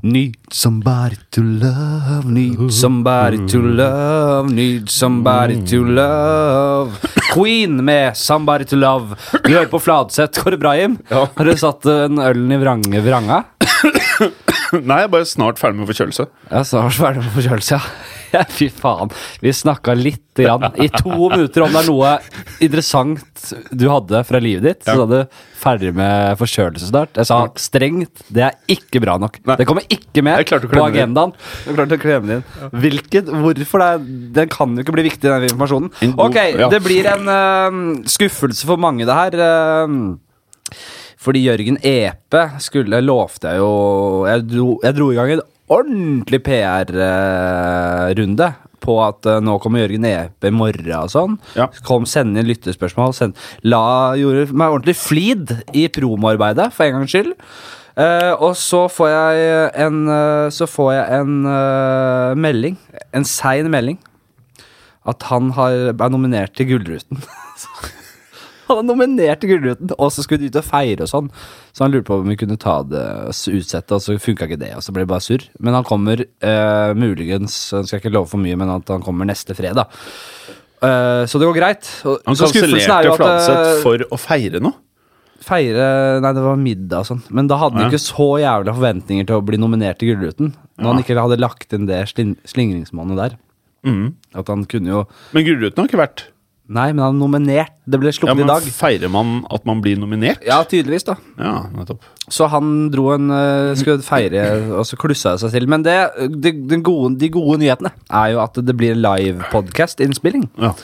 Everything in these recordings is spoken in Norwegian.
Need somebody to love, need somebody to love, need somebody to love. Queen med 'Somebody to Love'. Du hører på Fladseth. Går det bra, Jim? Ja. Har du satt en ølen i vrange vranga? Nei, jeg er bare snart ferdig med forkjølelse. Ja, snart ferdig med forkjølelse, ja. Fy faen. Vi snakka litt grann, i to minutter, om det er noe interessant du hadde fra livet ditt. Så sa du ferdig med forkjølelse snart. Jeg sa strengt, det er ikke bra nok. Nei. Det kommer ikke med på agendaen. Jeg klarte å klemme det inn. Hvilket, hvorfor det? er- Den kan jo ikke bli viktig, den informasjonen. God- Ok, ja. det blir en uh, skuffelse for mange, det her. Uh, fordi Jørgen Epe skulle lovte jeg jo Jeg dro, jeg dro i gang en ordentlig PR-runde på at uh, nå kommer Jørgen Epe i morgen og sånn. Ja. Kom, sende inn lyttespørsmål. Send, la, gjorde meg ordentlig flid i promoarbeidet, for en gangs skyld. Uh, og så får jeg en uh, Så får jeg en eh, melding, en sein melding, at han har, er nominert til Gullruten. Han er nominert til Gullruten, og så skulle de ut og feire og sånn. Så han lurte på om vi kunne ta det utsette, og så funka ikke det. Og så ble det bare surr. Men han kommer eh, muligens Jeg skal ikke love for mye, men at han kommer neste fredag. Eh, så det går greit. Og, Han er kansellerte Fladseth eh, for å feire noe. feire Nei, det var middag og sånn. Men da hadde han Ja. ikke så jævla forventninger til å bli nominert til Gullruten. Når han ikke hadde lagt inn det slin slingringsmonnet der. Mm. At han kunne jo Men Gullruten har ikke vært. Nei, men han er nominert. Det ble Ja, i dag i dag. Feirer man at man blir nominert? Ja, tydeligvis, da. Ja, nettopp. Så han dro en uh, skulle feire, og så klussa det seg til. Men det, de, den gode, de gode nyhetene er jo at det blir live podcast-innspilling. Ja.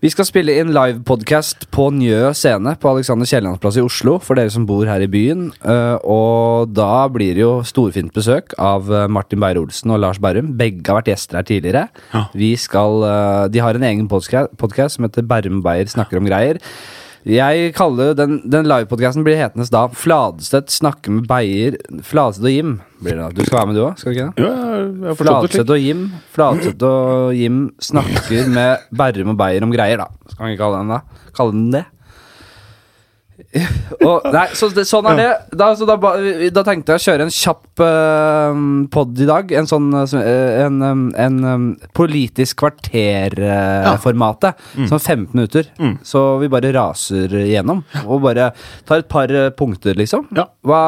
Vi skal spille inn live podcast på Njø scene på Alexander Kiellands plass i Oslo, for dere som bor her i byen. Eh, og da blir det jo storfint besøk av eh, Martin Beyer-Olsen og Lars Berrum. Begge har vært gjester her tidligere. Ja. Vi skal, eh, de har en egen podkast som heter Berrum Beyer snakker om greier. Jeg kaller Den, den livepodkasten blir hetende da Fladstedt snakker med Beyer Fladstedt og Jim. Blir det da. Du skal være med du òg, skal du ikke det? Ja. Fladseth og Jim Fladseth og Jim snakker med Berrum og Beyer om greier, da. Skal vi ikke kalle den da? Kalle den det? Og, nei, så sånn er det. Da, så da, da tenkte jeg å kjøre en kjapp uh, pod i dag. En sånn uh, en, um, en um, politisk kvarter-formatet. Sånn 15 minutter. Så vi bare raser igjennom. Og bare tar et par punkter, liksom. Ja. Hva,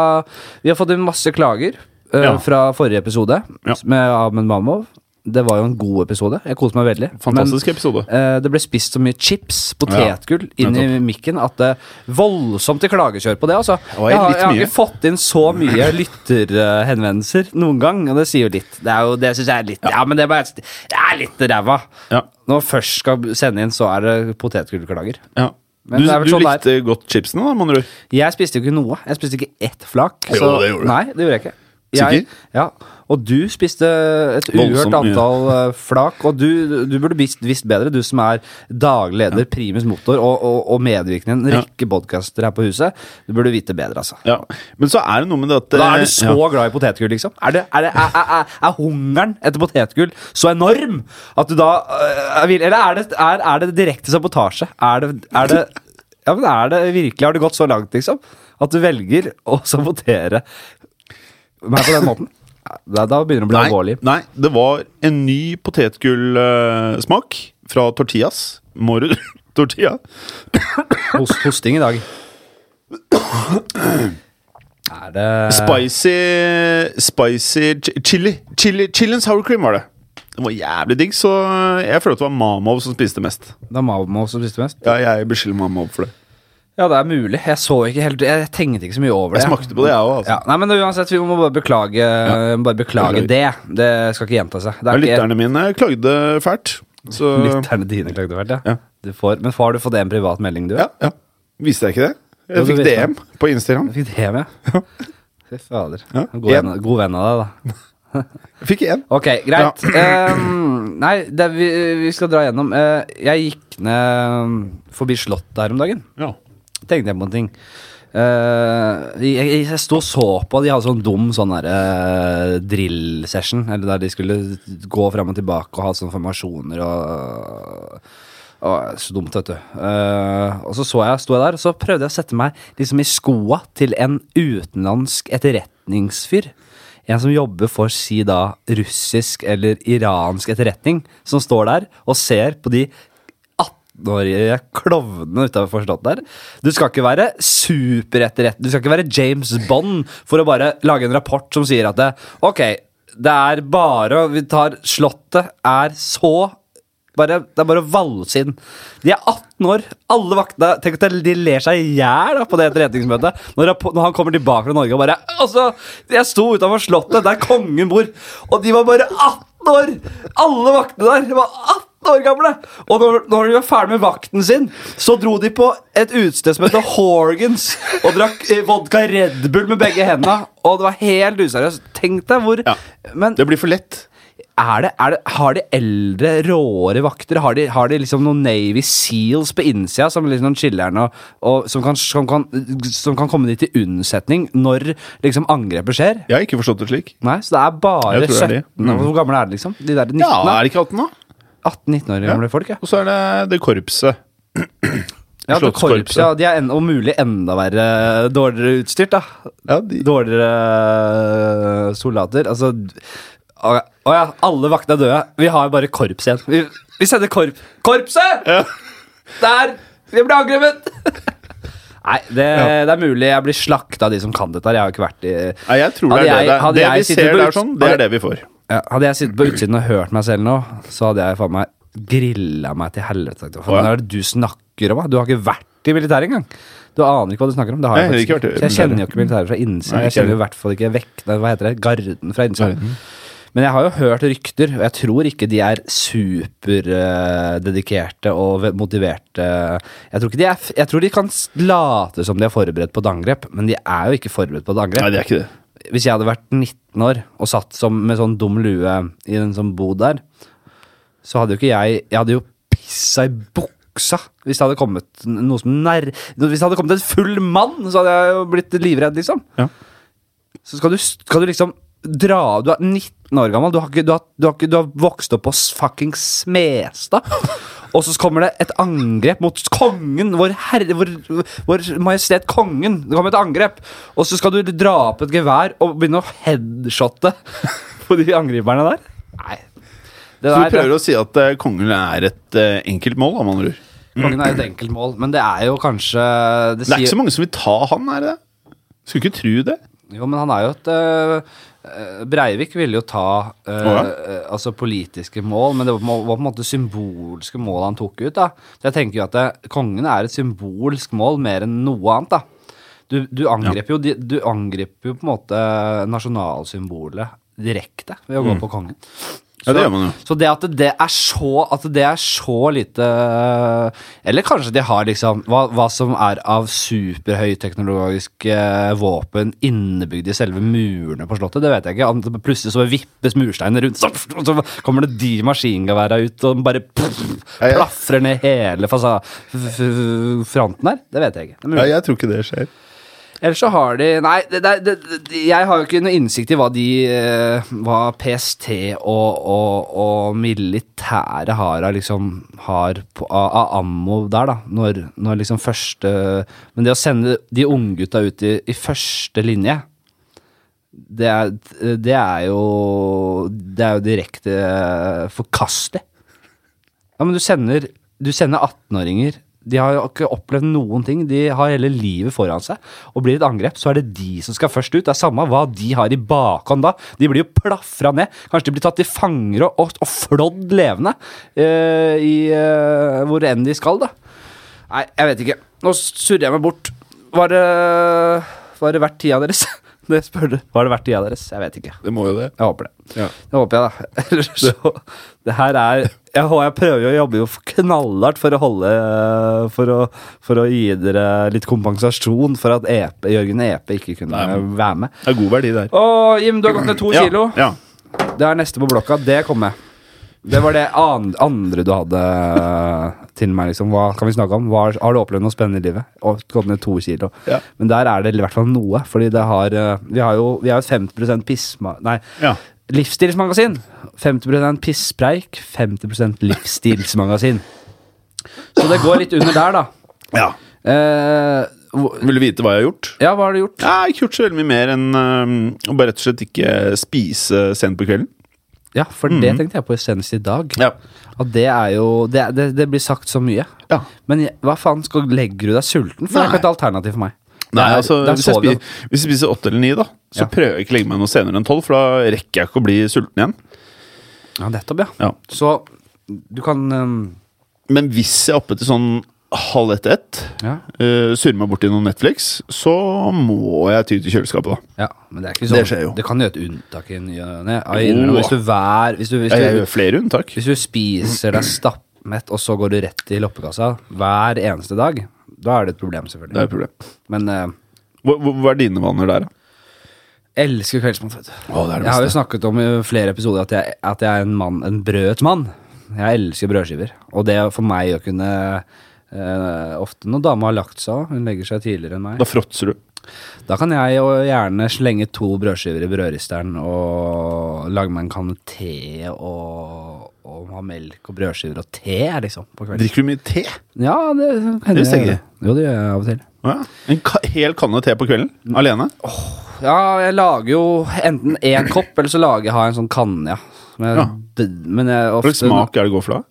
vi har fått inn masse klager Uh, Ja. fra forrige episode Ja. med Ahmed Mamov. Det var jo en god episode. Jeg koste meg veldig. Fantastisk episode. Men eh, det ble spist så mye chips, potetgull, inn i mikken at det voldsomt til klagekjør på det. Altså. Jeg, har, jeg har ikke fått inn så mye lytterhenvendelser noen gang, og det sier jo litt. Det, er jo, det syns jeg er litt Ja, men det er, bare, det er litt ræva. Ja. Når først skal sende inn, så er det potetgullklager. ja. Men Du, du sånn likte likte godt chipsene, da, mon tro? Jeg spiste jo ikke noe. Jeg spiste ikke ett flak. Jo, det gjorde du. Nei, det gjorde jeg ikke. Jeg, ja, Og du spiste et uhørt antall ja. flak. Og du, du burde visst, visst bedre, du som er daglig leder, primus motor og, og, og medvirkende en Ja. rekke podkaster her på huset. Du burde vite bedre, altså. Ja. Men så er det noe med det at Da er du eh, så glad i potetgull, liksom? Er, det, er, det, er, er, er, er hungeren etter potetgull så enorm at du da øh, vil Eller er det, er det direkte sabotasje? Er det, er det Ja, men er det virkelig Har det gått så langt, liksom? At du velger å sabotere meg på den måten? Da, da begynner det å bli Nei, alvorlig. nei, det var en ny potetgullsmak fra Tortillas. Moro Tortilla. Host, hosting i dag. Er det Spicy Spicy ch- chili. chili. Chili and sour cream var det. Det var jævlig digg, så jeg føler at det var Mamov som spiste mest. Det er Mamov som spiste mest? Ja, jeg beskylder Mamov for det. Ja, det er mulig. Jeg så ikke helt Jeg tenkte ikke så mye over det. Jeg smakte på det, jeg òg. Altså. Ja, nei, men uansett, vi må bare beklage, bare beklage det. Det skal ikke gjenta seg. Det Ja, ikke Lytterne mine klagde fælt. Så Lytterne dine klagde fælt, ja. Ja. Du får, men har du fått en privat melding, du? ja, ja. Viste jeg ikke det? Jeg fikk DM på Instagram. Jeg fikk DM, ja. Fy fader. Ja, God, venn, god venn av deg, da. Fikk én. Ok, greit. Ehm, nei, det, vi, vi skal dra gjennom. Uh, jeg gikk ned forbi Slottet her om dagen. Ja. Tenkte jeg på en ting. Uh, jeg, jeg sto og så på, de hadde sånn dum sånn der, eh, drill-session. Eller der de skulle gå fram og tilbake og ha sånne formasjoner og og så dumt, vet du. Uh, og så så jeg, sto jeg der, og så prøvde jeg å sette meg liksom i skoa til en utenlandsk etterretningsfyr. en som jobber for si da russisk eller iransk etterretning, som står der og ser på de 18-årige klovnene utafor slottet der. Du skal ikke være superetterretning, du skal ikke være James Bond for å bare lage en rapport som sier at det, ok, det er bare Vi tar Slottet er så bare, det er bare å valse inn. De er 18 år. Alle vaktene Tenk at de ler seg i hjel på det etterretningsmøtet. Når, når han kommer tilbake fra Norge og bare Altså, jeg sto utenfor Slottet der kongen bor, og de var bare 18 år! Alle vaktene der var 18 år gamle! Og når, når de var ferdig med vakten sin, så dro de på et utested som heter Horgans, og drakk eh, vodka Red Bull med begge hendene. Og det var helt useriøst. Tenk deg hvor Ja. Men Det blir for lett. er det, er det, har de eldre, råere vakter? Har de, har de liksom noen Navy Seals på innsida som liksom chiller'n og, og som, kan, som, kan, som kan komme dit til unnsetning når liksom angrepet skjer? Jeg har ikke forstått det slik. Nei, så det er bare Jeg tror det er 17 de. Mm. Hvor gamle er de, liksom? De der 19? Ja, er de ikke 18, da? 18-19 år gamle folk, ja. Og så er det det korpset. ja det korpset, korps, ja de er en, om mulig enda verre dårligere utstyrt, da. Ja, de, Dårligere øh, soldater. Altså Å ja, ja, alle vaktene er døde. Vi har bare korps igjen. Vi, vi sender korp... Korpset! Ja. Der! Vi ble angrepet! Nei, det, det er mulig jeg blir slakta av de som kan dette. Jeg har ikke vært i Nei, jeg tror det er jeg- det. Det, Det, vi ser der sånn, det er det vi får. Ja, Hadde jeg sittet på utsiden og hørt meg selv nå, så hadde jeg faen meg grilla meg til helvete. Ja. Hva er det du snakker om? Du har ikke vært i militæret engang. Du aner ikke hva du snakker om. Det har jeg, Nei, faktisk jeg kjenner jo ikke militæret fra innsiden. Nei, Jeg kjenner jo i hvert fall ikke vekk, hva heter det, garden fra innsida. Men jeg har jo hørt rykter, og jeg tror ikke de er superdedikerte og motiverte. Jeg tror, ikke de er, jeg tror de kan late som de er forberedt på et angrep, men de er jo ikke forberedt på et angrep. Nei, det er ikke det. Hvis jeg hadde vært 19 år og satt som, med sånn dum lue i en sånn bod der, så hadde jo ikke jeg Jeg hadde jo pissa i buksa hvis det hadde kommet noe som nær... Hvis det hadde kommet en full mann, så hadde jeg jo blitt livredd, liksom. Ja. Så skal du, skal du liksom dra Du er 19 år gammel, du har, ikke, du har, du har, ikke, du har vokst opp på fuckings fucking Smestad. Og så kommer det et angrep mot kongen, vår herre, vår, vår majestet kongen. Det kommer et angrep, og så skal du dra opp et gevær og begynne å headshotte på de angriperne der? Nei. Det Så du prøver å si at uh, kongen er et uh, enkelt mål, med andre ord. kongen er et enkelt mål, men det er jo kanskje Det, Det er ikke så mange som vil ta han, er det? Skulle ikke tro det. Jo, men han er jo et øh, Breivik ville jo ta øh, oh, ja. øh, altså politiske mål, men det var, var på en måte symbolske mål han tok ut. da Så jeg tenker jo at det, kongen er et symbolsk mål mer enn noe annet. da Du, du angriper jo Du angriper jo på en måte nasjonalsymbolet direkte ved å gå på kongen. Mm. Ja, det gjør man jo. Så det at det er så At det er så lite Eller kanskje de har liksom Hva, hva som er av superhøyteknologiske våpen innebygd i selve murene på slottet, det vet jeg ikke. Plutselig så vippes mursteinene rundt, så, og så kommer det de maskingeværene ut og bare plafrer ned hele fasa, fronten her. Det vet jeg ikke. Ja, jeg tror ikke det skjer. Ellers så har de Nei, det, det, det, jeg har jo ikke noe innsikt i hva de eh, Hva PST og, og, og militæret har av liksom Har på, av, ammo der, da. Når, når liksom første Men det å sende de unggutta ut i, i første linje det er, det er jo Det er jo direkte forkastelig. Ja, men du sender, du sender 18-åringer De har ikke opplevd noen ting. De har hele livet foran seg. Og blir et angrep, så er det de som skal først ut. Det er samme hva de har i bakhånd da. De blir jo plafra ned. Kanskje de blir tatt til fanger og, og, og flådd levende uh, i uh, hvor enn de skal, da. Nei, jeg vet ikke. Nå surrer jeg meg bort. Var det, var det verdt tida deres? Det spør du. Var det verdt tida deres? Jeg vet ikke. Det må jo det. Jeg håper det. Ja. Det håper jeg, da. Ellers så Det her er Jeg, jeg prøver jo å jobbe jo knallhardt for å holde For å, for å gi dere litt kompensasjon for at EP, Jørgen Epe ikke kunne Nei, være med. Det er god verdi der. Å, Jim, du har gått ned to kilo. Ja. Det er neste på blokka. Det kommer. Det var det andre du hadde til meg. liksom Hva kan vi snakke om? Hva, har du opplevd noe spennende i livet? Og gått ned to kilo. Ja. Men der er det i hvert fall noe. Fordi det har eh, Vi har jo vi har jo 50 pisma... Nei, Ja. livsstilsmagasin. 50 pisspreik, 50 livsstilsmagasin. Så det går litt under der, da. ja. Eh, Vil du vite hva jeg har gjort? Ja, hva har du gjort? Jeg har ikke gjort så veldig mye mer enn øhm, å bare rett og slett ikke spise sent på kvelden. Ja, for det tenkte jeg på senest i dag. Mm. Ja. At det er jo Det, det, det blir sagt så mye. Ja. Men jeg, hva faen, skal, legger du deg sulten? For det er ikke et alternativ for meg. Nei, er- altså, hvis, jeg spiser, hvis jeg spiser åtte eller ni, da, så Ja. prøver jeg ikke å legge meg noe senere enn tolv, for da rekker jeg ikke å bli sulten igjen. Ja, nettopp. Ja. Så du kan um, Men hvis jeg er oppe til sånn halv ett-ett, Ja. uh, surrer meg borti noe Netflix, så må jeg ty til kjøleskapet, da. Ja, men det er ikke sånn Det skjer jo. Det kan gjøre et unntak i ny og ne. Hvis du hver Hvis du, hvis Jeg, jeg gjør flere unntak. hvis du spiser deg stappmett, og så går du rett i loppekassa hver eneste dag, da er det et problem, Det er selvfølgelig. et problem. Men uh, Hva, hva er dine vaner der, da? elsker kveldsmat, vet du. Å, det det Jeg har jo snakket om i flere episoder at jeg, at jeg er en mann, en brødets mann. Jeg elsker brødskiver. Og det for meg å kunne eh, Ofte når dama har lagt seg, hun legger seg tidligere enn meg. Da fråtser du. Da kan jeg jo gjerne slenge to brødskiver i brødristeren og lage meg en kanne te og, og ha melk og brødskiver og te, liksom, på kvelden. Drikker du mye te? Ja, det hender jeg gjør. Jo, det gjør jeg av og til. Ja. En ka hel kanne te på kvelden? Alene? Ja, jeg lager jo enten én kopp, eller så lager jeg har en sånn kanne, ja. Men, Ja. men jeg Hva ofte slags smak er det går for da?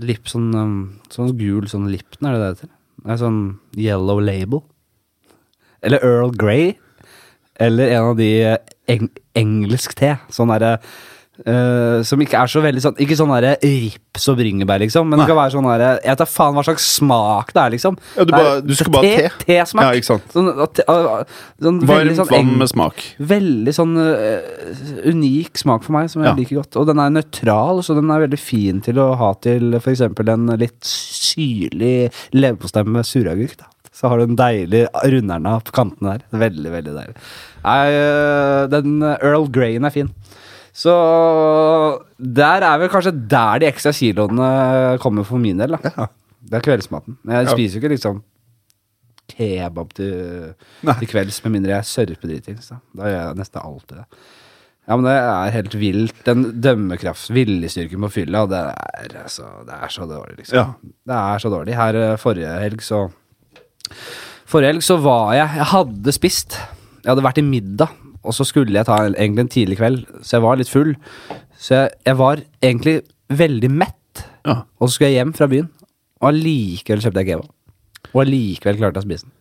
Lip, sånn, um, sånn gul sånn Lipton, er det det heter? Er sånn yellow label. Eller Earl Grey. Eller en av de eh, eng engelsk te. Sånn derre eh, Som ikke er så veldig sånn Ikke sånn der, rips og bringebær, liksom. Men det kan være sånn derre Jeg tar faen hva slags smak det er, liksom. Ja, du bare- du skal bare ha te? Tesmak. Ja, ikke sant. Sånn, uh, sånn Varmt sånn vann med smak. Veldig sånn uh, unik smak for meg, som jeg Ja. liker godt. Og den er nøytral, så den er veldig fin til å ha til f.eks. en litt syrlig leverpostei med suragurk. Så har du en deilig runderna på kanten der. Veldig, veldig deilig. Nei, øh, den Earl Greyen er fin. Så der er vel kanskje der de ekstra kiloene kommer for min del. da. Det er kveldsmaten. Men jeg Ja. spiser jo ikke liksom kebab til, Nei. til kvelds, med mindre jeg sørper dritings. Da. da gjør jeg nesten alltid det. Ja, men det er helt vilt. Den dømmekrafts viljestyrken på fylla, det er, altså, det er så dårlig, liksom. Ja. Det er så dårlig. Her eh, forrige helg så Forrige helg så var jeg Jeg hadde spist. Jeg hadde vært i middag, og så skulle jeg ta en, egentlig en tidlig kveld, så jeg var litt full. Så jeg, jeg var egentlig veldig mett. Ja. Og så skulle jeg hjem fra byen, og allikevel kjøpte jeg kebab. Og allikevel klarte jeg å spise den.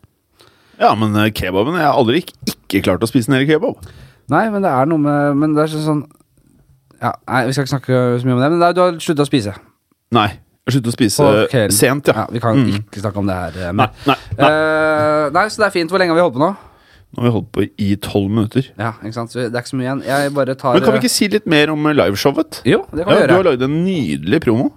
ja, men eh, kebaben Jeg har aldri ikke, ikke klart å spise hel kebab. Nei, men det er noe med Men det er sånn ja, Nei, vi skal ikke snakke så mye om det, men nei, du har sluttet å spise. Nei. Jeg sluttet å spise sent, ja. Ja, vi kan ikke snakke om det her. Men, Nei, nei, nei. Uh, nei, så det er fint. Hvor lenge har vi holdt på nå? Nå har vi holdt på i tolv minutter. Ja, ikke sant? Så det er ikke så mye igjen. Jeg bare tar Men kan vi ikke si litt mer om eh, liveshowet? Jo, det kan Ja, vi du har gjøre. lagd en nydelig promo.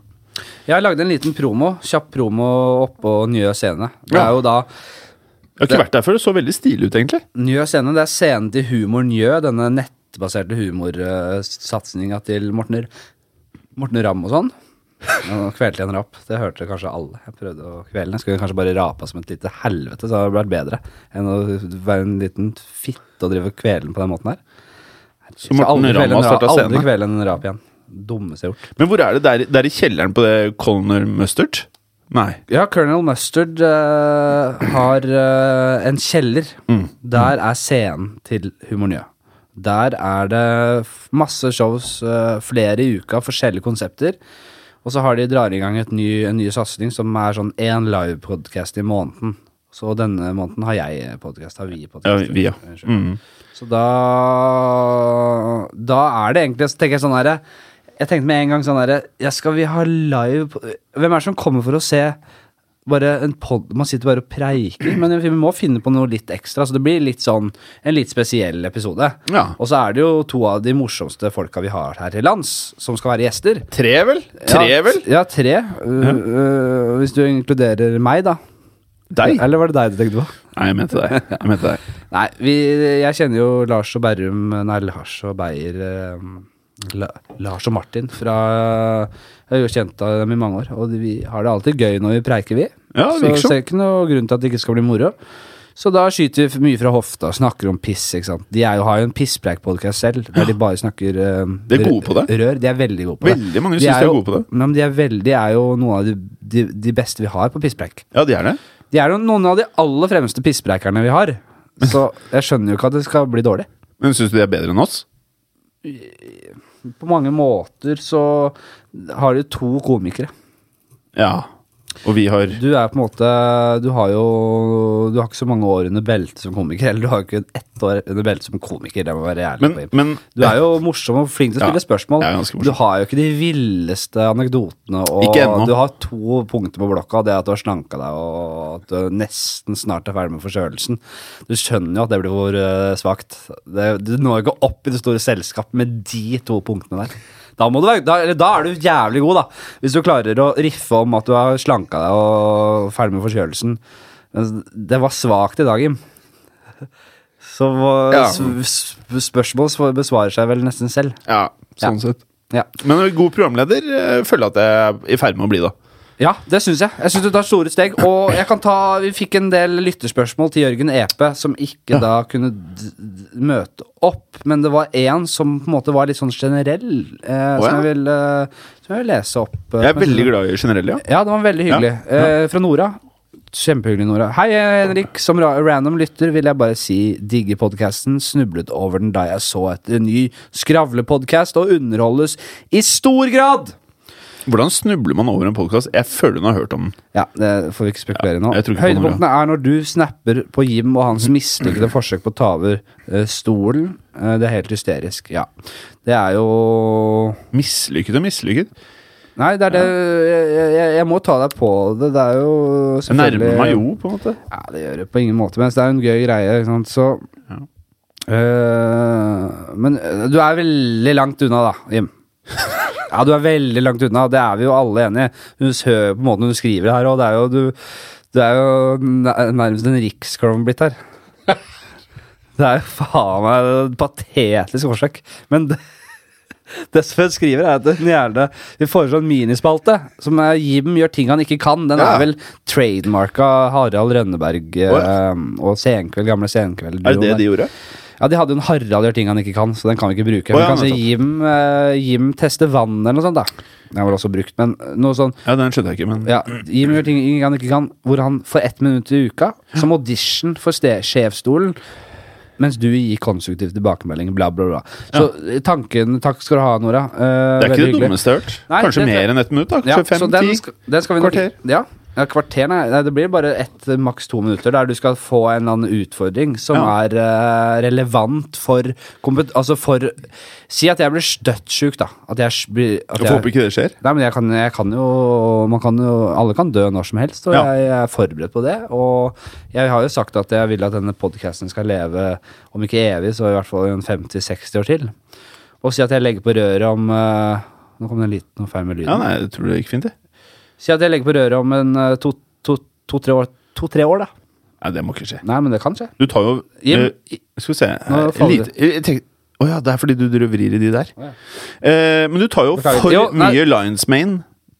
Jeg har lagd en liten promo. Kjapp promo oppå Njø scene. Det er jo da Jeg har ikke vært der før. Det så veldig stilig ut, egentlig. Njø scene, det er scenen til Humor Njø, denne nettbaserte humorsatsinga til Morten, Morten Ramm og sånn. Nå kvelte jeg en rap. Det hørte kanskje alle. Jeg prøvde å kvele den. Skulle kanskje bare rapa som et lite helvete, så hadde det vært bedre enn å være en liten fitte og drive og kvele den på den måten her. Så Morten aldri kvele Ramm har ra- starta Aldri kvele en rap igjen. Dummeste jeg har gjort. Men hvor er det? Der, er i kjelleren på det Colonel Mustard? Nei. Ja, Colonel Mustard uh, har uh, en kjeller. Mm. Der er scenen til Humor Njø. Der er det masse shows, uh, flere i uka, forskjellige konsepter. Og så har de drar i gang ny, en ny satsing som er sånn én livepodkast i måneden. Så denne måneden har jeg podkast, har vi Ja, vi, ja. Mm. Så da Da er det egentlig Så tenker jeg sånn herre Jeg tenkte med en gang sånn herre Skal vi ha live Hvem er det som kommer for å se bare en pod Man sitter bare og preiker, men vi må finne på noe litt ekstra. Så det blir litt sånn en litt spesiell episode. Ja. Og så er det jo to av de morsomste folka vi har her til lands, som skal være gjester. Tre, vel? Tre, ja, vel? Ja, tre. Uh, uh, hvis du inkluderer meg, da. Deg? Eller var det deg du tenkte på? Nei, jeg mente deg. Jeg mente deg. Nei, vi, jeg kjenner jo Lars og Berrum Nei, Lars og Beyer eh, La, Lars og Martin fra Jeg har jo kjent av dem i mange år, og vi har det alltid gøy når vi preiker, vi. Ja, så sånn. ser ikke noe grunn til at det ikke skal bli moro. Så da skyter vi mye fra hofta, snakker om piss, ikke sant. De jo, har jo en pisspreik-podkast selv, der de bare snakker uh, De er gode på det. Rør. De er veldig gode på det. Veldig mange De syns de er jo- gode på det. Men de er, veldig, de er jo noen av de, de, de beste vi har på pisspreik. Ja, de er det. De er jo noen av de aller fremste pisspreikerne vi har. Så jeg skjønner jo ikke at det skal bli dårlig. Men syns du de er bedre enn oss? På mange måter så har de to komikere. Ja. Og vi har Du er på en måte Du har jo Du har ikke så mange år under beltet som komiker. Eller du har jo ikke ett år under beltet som komiker. Det må være ærlig Men, men Du er jo morsom og flink til å Ja, spørsmål. Du har jo ikke de villeste anekdotene. Og du har to punkter på blokka. Det at du har slanka deg, og at du nesten snart er ferdig med forkjølelsen. Du skjønner jo at det blir for uh, svakt. Du når ikke opp i det store selskapet med de to punktene der. Da, du da, eller, da er du jævlig god, da. Hvis du klarer å riffe om at du har slanka deg og ferdig med forkjølelsen. Men det var svakt i dag, Jim. Så Ja. spørsmål besvarer seg vel nesten selv. Ja, sånn sett. Ja, Men god programleder eh, føler jeg at jeg er i ferd med å bli, da. Ja det syns jeg. Jeg syns du tar store steg. Og jeg kan ta, vi fikk en del lytterspørsmål til Jørgen Epe, som ikke da kunne møte opp. Men det var én som på en måte var litt sånn generell, eh, Å, som, jeg vil, eh, som jeg vil lese opp. eh, Jeg er veldig glad i generelle, ja. Ja, det var veldig hyggelig. Ja, Eh, fra Nora. Kjempehyggelig, Nora. Hei, Henrik. Som ra random lytter vil jeg bare si digger podkasten. Snublet over den da jeg så etter en ny skravlepodkast og underholdes i stor grad! Hvordan snubler man over en podkast? Jeg føler hun har hørt om den. Ja, det får vi ikke spekulere nå. Ja, Nora. Høydepunktene er når du snapper på Jim og hans mislykkede forsøk på å ta over uh, stolen. Uh, det er helt hysterisk. Ja. Det er jo Mislykket og mislykket. Nei, det er det jeg, jeg, jeg må ta deg på det. Det er jo Jeg nærmer meg jo, på en måte. Ja, det gjør det på ingen måte, men det er jo en gøy greie, ikke sant, så Ja. Øh, Men du er veldig langt unna, da, Jim. Ja, du er veldig langt unna, det er vi jo alle enige i. Du hører på måten du skriver her òg, det er jo du Du er jo nærmest en riksklovn blitt her. Det er jo faen meg et patetisk forsøk, men det det hun skriver, er at hun gjerne Vi foreslå en minispalte som er Jim gjør ting han ikke kan. Den Ja. er vel trademarka Harald Rønneberg eh, og Senkveld, gamle Senkveld. Er det det de gjorde? Ja, de hadde jo en Harald gjør ting han ikke kan, så den kan vi ikke bruke. Oh, ja, kan si. Jim, uh, Jim tester vann eller noe sånt, da. Den var også brukt, men noe sånn Ja, den skjønte jeg ikke, men ja, Jim gjør ting han ikke kan, hvor han får ett minutt i uka, som audition for sjefsstolen, mens du gir konstruktiv tilbakemelding, bla, bla, bla. Så ja. tanken Takk skal du ha, Nora. Uh, Det er ikke det dummeste jeg har hørt. Kanskje det- mer enn ett minutt, da. Ja, Kanskje skal, vi nok- kvarter. Ja, ja kvarter, nei. Det blir bare ett, maks to minutter, der du skal få en eller annen utfordring som Ja. er uh, relevant for kompet... Altså for Si at jeg blir støttsjuk, da. At jeg blir at Jeg får håpe ikke det skjer. Nei, men jeg kan, jeg kan jo Man kan jo Alle kan dø når som helst, og Ja. jeg er forberedt på det. Og jeg har jo sagt at jeg vil at denne podkasten skal leve, om ikke evig, så i hvert fall i en 50-60 år til. Og si at jeg legger på røret om uh, Nå kom det en liten feil med lyden. Ja, nei, jeg tror det gikk fint, det. Si at jeg legger på røret om en eh, to- to- to-tre år, to-tre år, da. Nei, det må ikke skje. Nei, men det kan skje. Du tar jo Jim, uh, Skal vi se Nå eh, jeg tenk- ja, det er fordi du drøvrir i de der. Å ja. Eh, men du tar jo Beklager. for Jo, mye Lions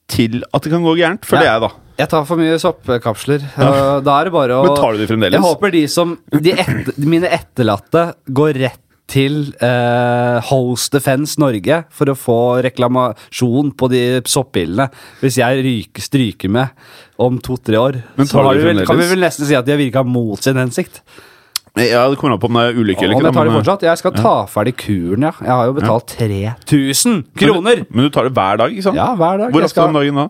til at det kan gå gærent, Ja. det er jeg, da. Jeg tar for mye soppkapsler. Ja. Da er det bare å Men tar du de fremdeles? Jeg håper de som de etter, Mine etterlatte går rett til eh, Host Defense Norge for å få reklamasjon på de soppillene. Hvis jeg ryker, stryker med om to-tre år, så vi vel, kan vi vel nesten si at de har virka mot sin hensikt. Ja, det kommer an på om det er ulykke eller ikke. jeg tar det fortsatt. Jeg skal ta ferdig kuren, ja. Jeg har jo betalt 3000 kroner! Men, men du tar det hver dag, ikke sant? Ja, hver dag. Hvor ofte skal- om dagen da?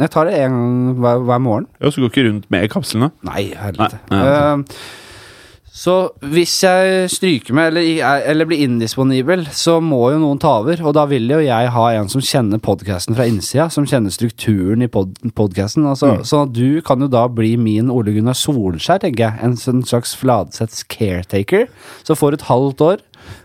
Jeg tar det en gang hver, hver morgen. Ja, Så du går ikke rundt med kapslene? Nei, helvete. Nei, nei, Eh, så hvis jeg stryker med eller, er- eller blir indisponibel, så må jo noen ta over. Og da vil jo jeg ha en som kjenner podkasten fra innsida, som kjenner strukturen i pod podkasten. Altså, Mm. Sånn at du kan jo da bli min Ole Gunnar Solskjær, tenker jeg. En sånn slags Fladseths caretaker. Så får du et halvt år.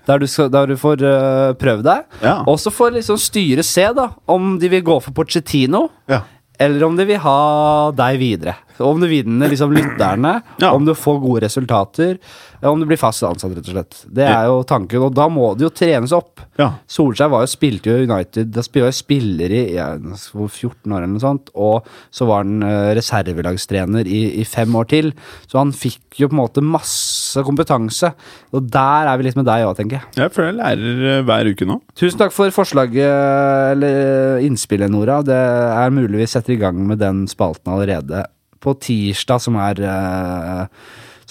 Der du, skal, der du får uh, prøve deg. Ja. Og så får liksom styret se da om de vil gå for Pochettino, Ja. eller om de vil ha deg videre. Om du vinner liksom lytterne, Ja. om du får gode resultater, om du blir fast ansatt, rett og slett. Det er jo tanken, og da må det jo trenes opp. Ja. Solskjær var jo, spilte jo United, da spilte jo spiller i ja, 14 år eller noe sånt, og så var han eh, reservelagstrener i, i fem år til, så han fikk jo på en måte masse kompetanse, og der er vi litt med deg òg, tenker jeg. Jeg føler jeg lærer eh, hver uke nå. Tusen takk for forslaget, eller innspillet, Nora. Det er mulig vi setter i gang med den spalten allerede på tirsdag, som er uh,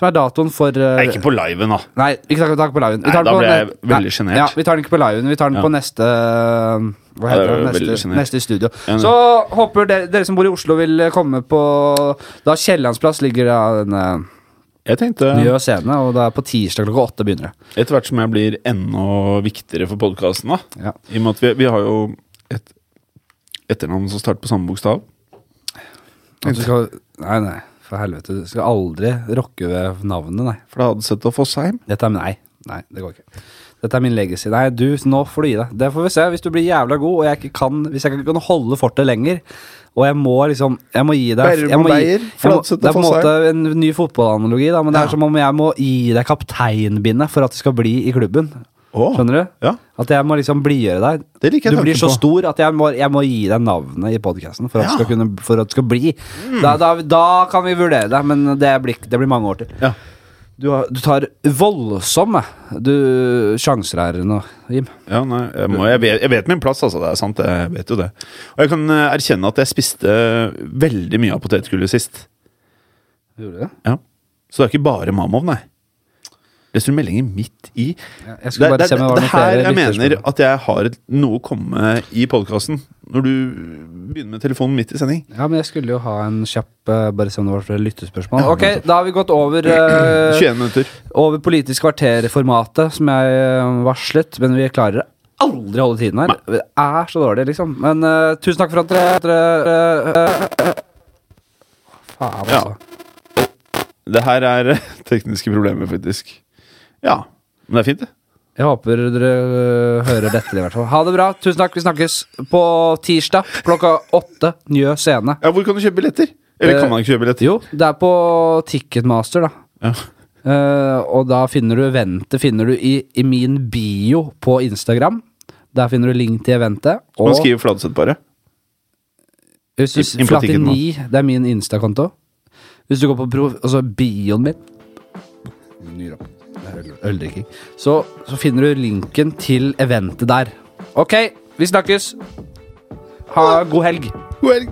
Som er datoen for uh, Nei, ikke på liven, da. Nei, ikke tar tar på liven. Vi Nei, da ble jeg veldig sjenert. Ja, vi tar den ikke på liven, vi tar den Ja. på neste Hva heter det det? Neste, neste studio. Ja, Så håper dere, dere som bor i Oslo, vil komme på Da Kiellandsplass ligger da denne Jeg tenkte nye scene, og det er på tirsdag klokka åtte begynner det. etter hvert som jeg blir enda viktigere for podkasten, da Ja. I og med at vi, vi har jo et etternavn som starter på samme bokstav. At du skal, nei, nei, for helvete. Du skal aldri rokke ved navnet, nei. For det hadde sett å Fossheim. Dette er Nei, nei, det går ikke. Dette er min legacy. Nei, du, nå får du gi deg. Det får vi se. Hvis du blir jævla god, og jeg ikke kan Hvis jeg ikke kan holde fortet lenger, og jeg må liksom Jeg må gi deg jeg må gi- jeg må- Det er på en måte en ny fotballanalogi, da, men det er som om jeg må gi deg kapteinbindet for at du skal bli i klubben. Åh, Skjønner du? Ja, At jeg må liksom blidgjøre deg. det liker jeg Du blir så på. stor at jeg må, jeg må gi deg navnet i podkasten for, Ja. Mm. for at det skal bli. Da, da, da kan vi vurdere det, men det blir, det blir mange år til. Ja. Du, har, du tar voldsomme du, sjanser her nå, Jim. Ja, nei, jeg, må, jeg, vet, jeg vet min plass, altså. Det er sant, jeg vet jo det. Og jeg kan eh, erkjenne at jeg spiste veldig mye av potetgullet sist. Gjorde du det? Ja. Så det er ikke bare Mamov, nei. Leser du meldinger midt i Ja, jeg Det, det, det det, her jeg mener at jeg har noe å komme med i podkasten. Når du begynner med telefonen midt i sending. Ja, men jeg skulle jo ha en kjapp eh, Bare se om det var flere lyttespørsmål. Ok, da har vi gått over uh, 21 minutter. Over Politisk kvarter-formatet, som jeg eh, varslet, men vi klarer aldri holde tiden her. Det er så dårlig, liksom. Men uh, tusen takk for at dere, uh, eh, eh, Faen, Ja. altså. Det her er tekniske problemer, faktisk. Ja. Men det er fint, det. Jeg håper dere øh, hører dette, i hvert fall. Ha det bra. Tusen takk. Vi snakkes på tirsdag klokka åtte. Njø scene. Ja, Hvor kan du kjøpe billetter? Eller kan man ikke kjøpe billetter? Jo, det er på Ticketmaster, da. Ja. Eh, og da finner du eventet finner du i, i min bio på Instagram. Der finner du link til eventet. Man skriver Fladseth bare. Flatini, det er min Insta-konto. Hvis du går på pro, altså bioen min Ny rapp. Øldrikking. Så, så finner du linken til eventet der. Ok, vi snakkes. Ha god helg. God helg!